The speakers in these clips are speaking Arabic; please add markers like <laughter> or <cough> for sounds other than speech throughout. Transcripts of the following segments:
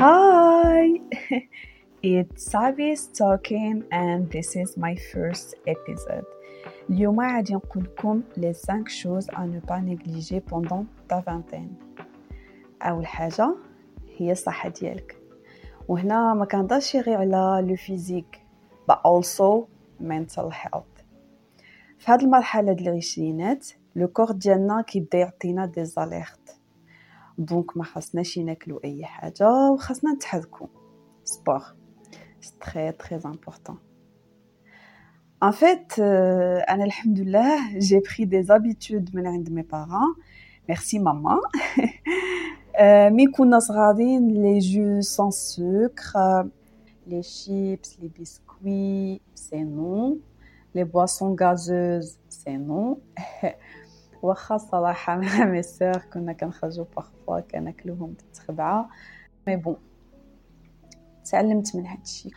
Hi! <laughs> It's Sabis talking and this is my first episode. اليوم غادي نقول لكم les 5 choses à ne pas négliger pendant ta vingtaine. أول حاجة هي الصحة ديالك. وهنا ما كنهضرش غير على لو فيزيك but also mental health. في هذه المرحلة ديال العشرينات لو كور ديالنا كيبدا يعطينا دي زاليرت donc ما خاصناش ناكلو أي حاجة وخاصنا نتحركو. sport c'est très très important en fait أنا الحمد لله j'ai pris des habitudes من عند mes parents merci maman ملي كنا صغارين les jus sans sucre les chips les biscuits c'est non les boissons gazeuses c'est non واخا الصراحة <laughs> مع mes sœurs كنا كنخرجو parfois كناكلوهم بالتخبعة mais bon تعلمت من هادشي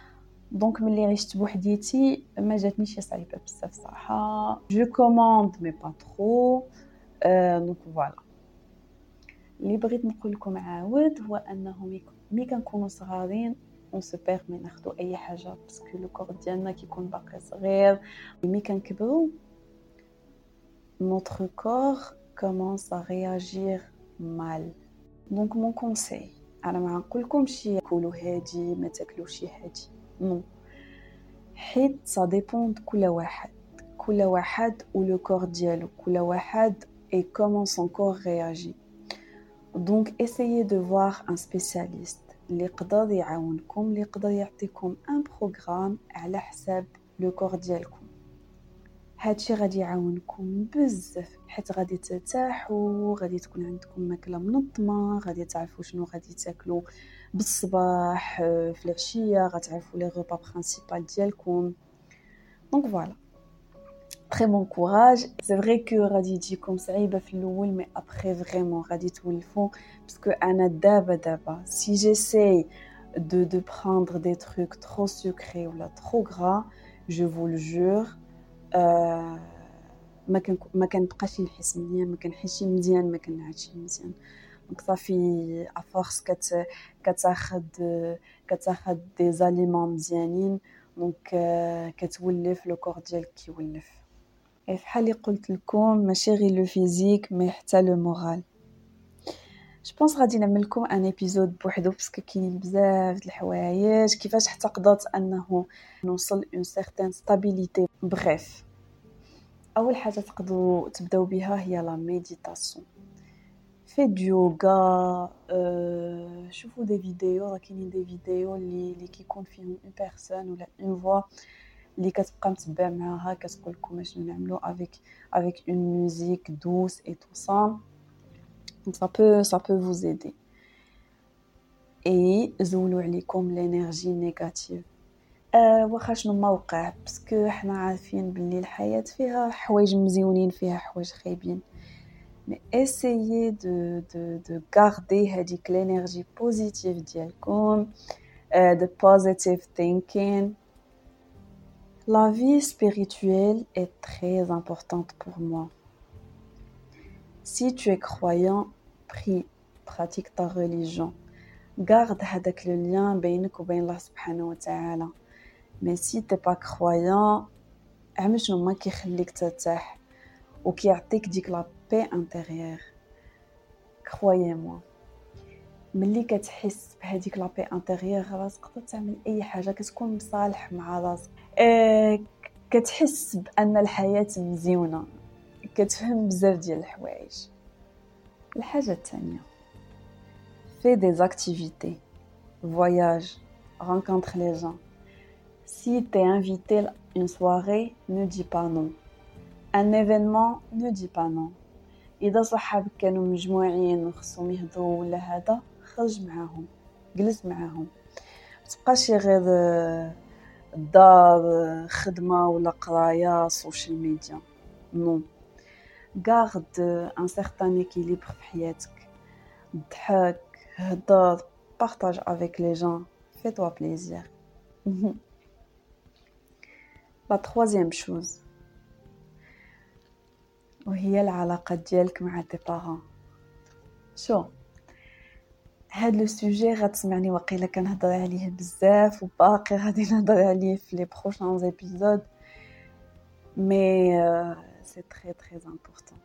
donc ملي عشت بوحديتي ما جاتنيش شي صعيبه بزاف صراحة. je commande mais pas trop donc voilà اللي بغيت نقول لكم عاود هو أنه ملي كنكونوا صغارين on se permet ناخدو أي حاجة parce que le corps ديالنا كيكون باقي صغير. mais كنكبروا notre corps commence à réagir mal. Donc mon conseil أنا ما نقولكمش كولوا هادي ما تاكلوش هادي non حيت ça dépend كل واحد كل واحد و le corps ديالو كل واحد et comment son corps réagit. Donc essayez de voir un spécialiste. اللي يقدر يعاونكم اللي يقدر يعطيكم un programme على حساب le corps ديالكم هادشي غادي يعاونكم بزاف حيت غادي ترتاحوا غادي تكون عندكم ماكلة منظمة غادي تعرفوا شنو غادي تاكلوا بالصباح في العشية غتعرفوا les repas principales ديالكم. donc voilà très bon courage c'est vrai que غادي تجيكم صعيبه في الأول mais après vraiment غادي تولفوا parce que أنا دابا دابا si j'essaye de de prendre des trucs trop sucrés ou là trop gras je vous le jure آه ما كان ما كنبقاش نحس مزيان ما كنحسش مزيان ما كنعادش مزيان. donc صافي à force كت كتاخد كتاخد des aliments مزيانين donc كتولف le corps ديالك كيولف بحال اللي قلت لكم ماشي غير le physique mais حتى le moral je pense غادي نعمل لكم un épisode بوحدو parce que كاين بزاف د الحوايج. كيفاش حتى قدرت أنه نوصل une certaine stabilité bref أول حاجة تقدروا تبداو بها هي la méditation في يوغا شوفوا des vidéos راه كاينين des vidéos اللي اللي كيكون فيهم une personne ولا une voix اللي كتبقى متبع معاها كتقول لكم شنو نعملو avec avec une musique douce et tout ça ça peut, ça peut vous aider. Et زولوا عليكم l'énergie négative أه واخا شنو ما وقع parce que حنا عارفين بلي الحياة فيها حوايج مزيونين فيها حوايج خايبين mais essayez de de de garder هذيك l'énergie positive ديالكم the positive thinking La vie spirituelle est très importante pour moi. Si tu es croyant, prie, pratique ta religion. Garde هذاك le lien بينك وبين الله سبحانه وتعالى. Mais si t'es pas croyant, اعمل شنو ما كيخليك ترتاح وكيعطيك ديك la paix intérieure. Croyez-moi. ملي كتحس بهذيك la paix intérieure خلاص تقدر تعمل اي حاجة كتكون مصالح مع راسك أه كتحس بان الحياة مزيونه كتفهم بزاف ديال الحوايج الحاجة الثانية في دي زاكتيفيتي voyage rencontre les gens. Si t'es invité une soirée ne dis pas non. Un événement ne dis pas non. إذا صحابك كانوا مجموعين وخصهم يهضروا ولا هذا خرج معاهم جلس معاهم. متبقاش غير الدار خدمة ولا قراية سوشيال ميديا نو garde un certain équilibre في حياتك ضحك هضر partage avec les gens fais-toi plaisir <laughs> la troisième chose وهي العلاقة ديالك مع tes parents شو هاد لو سوجي غتسمعني وقيلا كنهضر عليه بزاف وباقي غادي نهضر عليه في لي بروشان ايبيزود مي سي تري تري امبورطون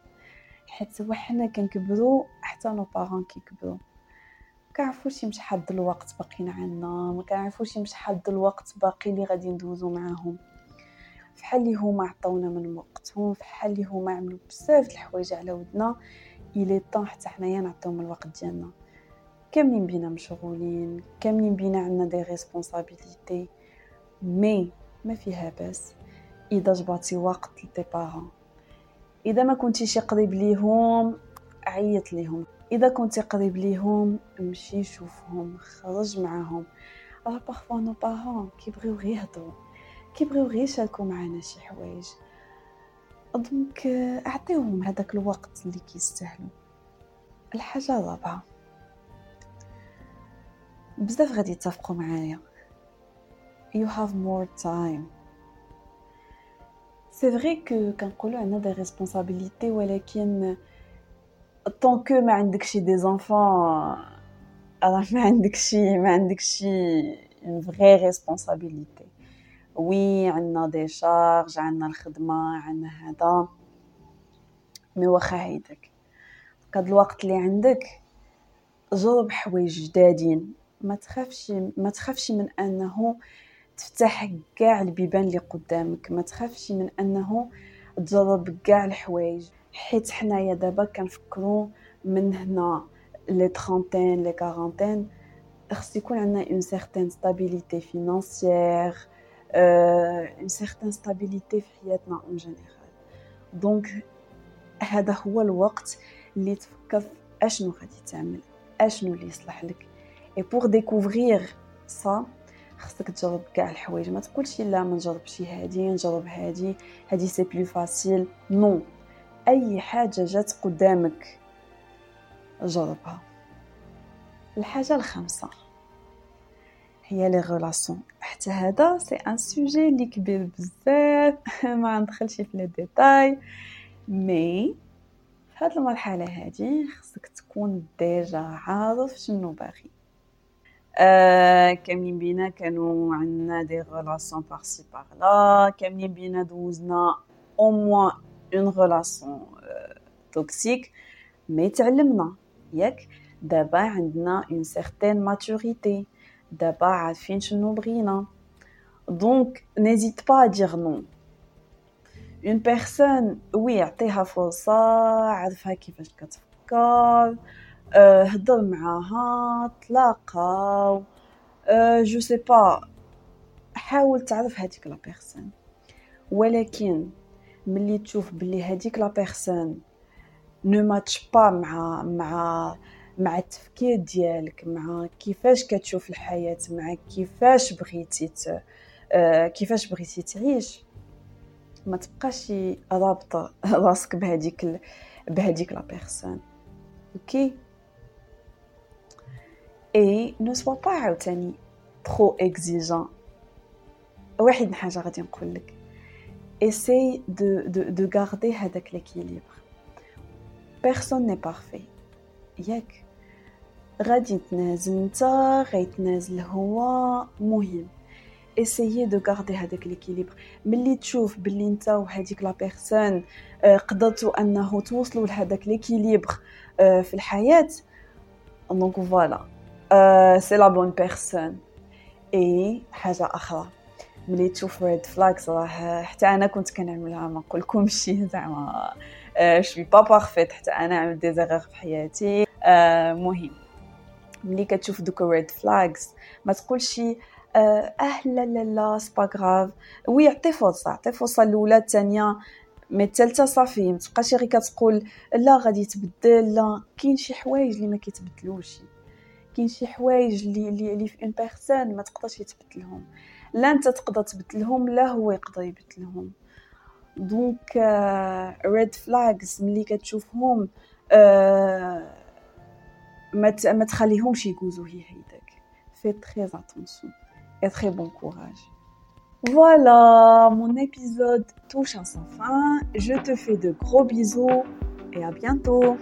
حيت soit حنا كنكبروا حتى nos parents كيكبروا. كنعرفوش شحال د الوقت باقيين عندنا ما كنعرفوش شحال د الوقت باقي اللي غادي ندوزو معاهم. فحال اللي هما عطاونا من وقتهم فحال اللي هما عملوا بزاف د الحوايج على ودنا الي طون حتى حنايا نعطيهم الوقت ديالنا. كاملين بينا مشغولين كاملين بينا عندنا des responsabilités mais ما فيها باس. إذا جبرتي وقت ل tes parents إذا ما كنتيش قريب ليهم عيط ليهم. إذا كنتي قريب ليهم مشي شوفهم خرج معاهم راه parfois nos parents كيبغيو غير يهضروا كيبغيو غير يشاركوا معنا شي حوايج. donc أعطيهم هذاك الوقت اللي كيستاهلوا الحاجة الرابعة. بزاف غادي يتفقوا معايا. You have more time. c'est vrai que كنقولوا عندنا des responsabilités ولكن tant que ما عندكش des enfants راه ما عندكش ما عندكش une vraie responsabilité oui عندنا des charges عندنا الخدمه عندنا هذا mais واخا هيداك هاد الوقت اللي عندك جرب حوايج جدادين ما تخافش ما تخافش من انه تفتح كاع البيبان اللي قدامك. ما تخافش من أنه تجرب كاع الحوايج. حيت حنايا دابا كنفكروا من هنا les trentaines les quarantaines خص يكون عندنا une certaine stabilité financière une certaine stabilité في حياتنا en général donc هذا هو الوقت اللي تفكر أشنو غادي تعمل أشنو اللي يصلح لك. et pour découvrir ça خصك تجرب كاع الحوايج. ما تقولش لا ما نجربش هادي نجرب هادي. هادي c'est plus facile non أي حاجة جات قدامك جربها. الحاجة الخامسة هي les relations حتى هذا c'est un sujet اللي كبير بزاف. <laughs> ما ندخلش في les détails mais في هذه المرحلة هذه خصك تكون déjà عارف شنو باغي. كاملين بينا كانوا عندنا des relations par-ci par-là كاملين بينا دوزنا au moins une relation toxique mais تعلمنا ياك دابا عندنا une certaine maturité دابا عارفين شنو بغينا donc n'hésite pas dire non à une personne oui عطيها فرصه عرفها كيفاش كتفكر هضر معاها تلاقاو je sais pas حاول تعرف هذيك la personne. ولكن ملي تشوف بلي هذيك la personne ne matche pas مع مع مع التفكير ديالك مع كيفاش كتشوف الحياة مع كيفاش بغيتي كيفاش بغيتي تعيش. ما تبقاش رابطة راسك بهذيك بهذيك la personne. OK et ne sois pas عاوتاني trop exigeant واحد حاجة غادي نقول لك essaie de de de garder هذاك l'équilibre personne n'est parfait ياك غادي تنازل نتا غيتنازل هو مهم essaie de garder هذاك l'équilibre ملي تشوف بلي نتا وهذيك la personne قدرتوا انه توصلوا لهذاك l'équilibre في الحياة donc voilà c'est la bonne personne et حاجة أخرى. ملي تشوف red flags راه حتى أنا كنت كنعملها ما نقولكمش <laughs> زعما. je suis pas parfaite حتى أنا عملت des erreurs في حياتي. مهم. ملي كتشوف دوك red flags ما تقولش آه لا لا لا c'est pas grave oui عطي فرصة عطي فرصة الأولى الثانية mais الثالثة صافي. ما تبقاش غير كتقول لا غادي تبدل لا. كاين شي حوايج اللي ما كيتبدلوش. كاين شي حوايج اللي اللي في une personne ما تقدرش يتبدلهم لا أنت تقدر تبدلهم لا هو يقدر يبدلهم donc red flags ملي كتشوفهم آه ما ما تخليهمش يجوزوا هي هيداك fais très attention et très bon courage. Voilà, mon épisode touche à sa fin. Je te fais de gros bisous et à bientôt.